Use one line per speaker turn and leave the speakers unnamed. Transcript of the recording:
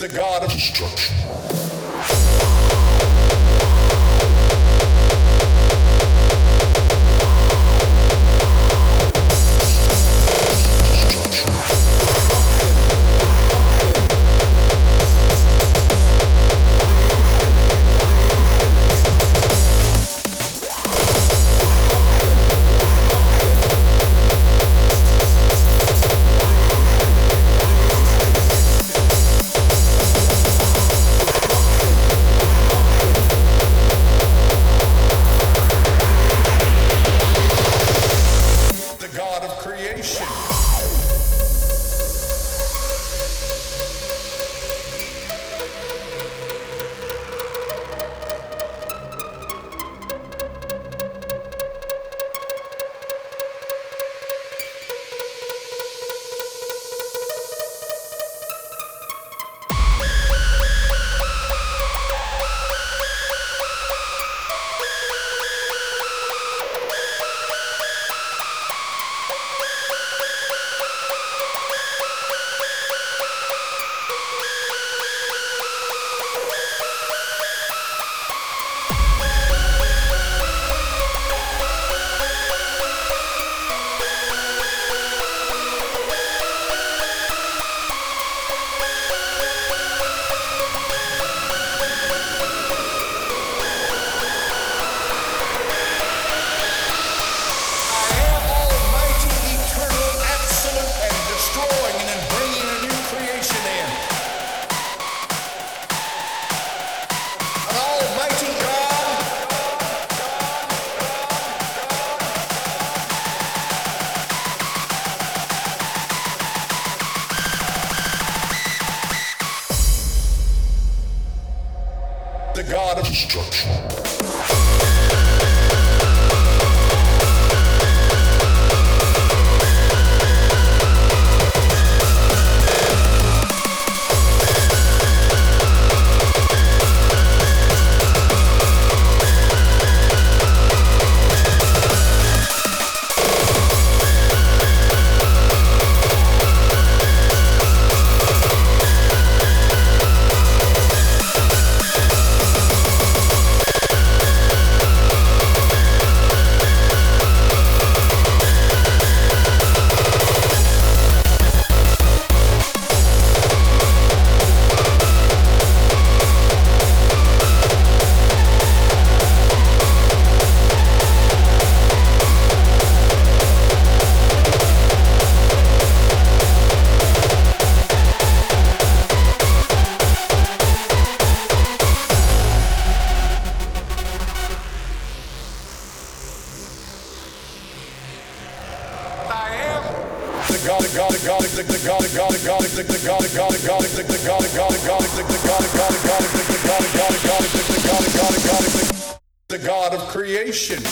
The God of destruction. God of destruction. God of creation.